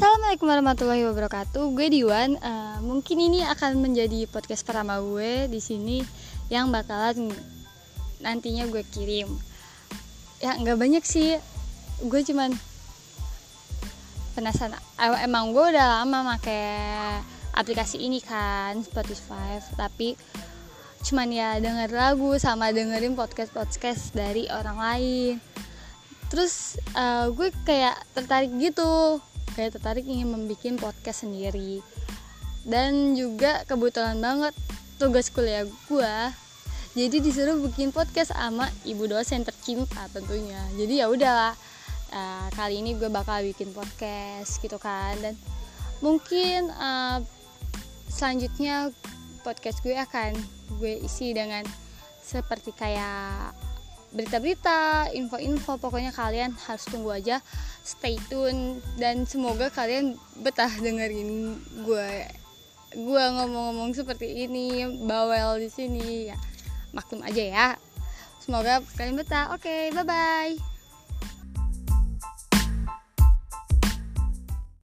Assalamualaikum warahmatullahi wabarakatuh. Gue Diwan. Uh, mungkin ini akan menjadi podcast pertama gue di sini yang bakalan nantinya gue kirim. Ya nggak banyak sih. Gue cuman penasaran. Emang gue udah lama pakai aplikasi ini kan Spotify, tapi cuman ya denger lagu sama dengerin podcast podcast dari orang lain. Terus uh, gue kayak tertarik gitu kayak tertarik ingin membuat podcast sendiri. Dan juga kebetulan banget tugas kuliah gue jadi disuruh bikin podcast sama ibu dosen tercinta tentunya. Jadi ya udahlah uh, kali ini gue bakal bikin podcast gitu kan. Dan mungkin uh, selanjutnya podcast gue akan gue isi dengan seperti kayak berita-berita, info-info pokoknya kalian harus tunggu aja. Stay tune dan semoga kalian betah dengerin gue gue ngomong-ngomong seperti ini bawel di sini ya. Maklum aja ya. Semoga kalian betah. Oke okay, bye bye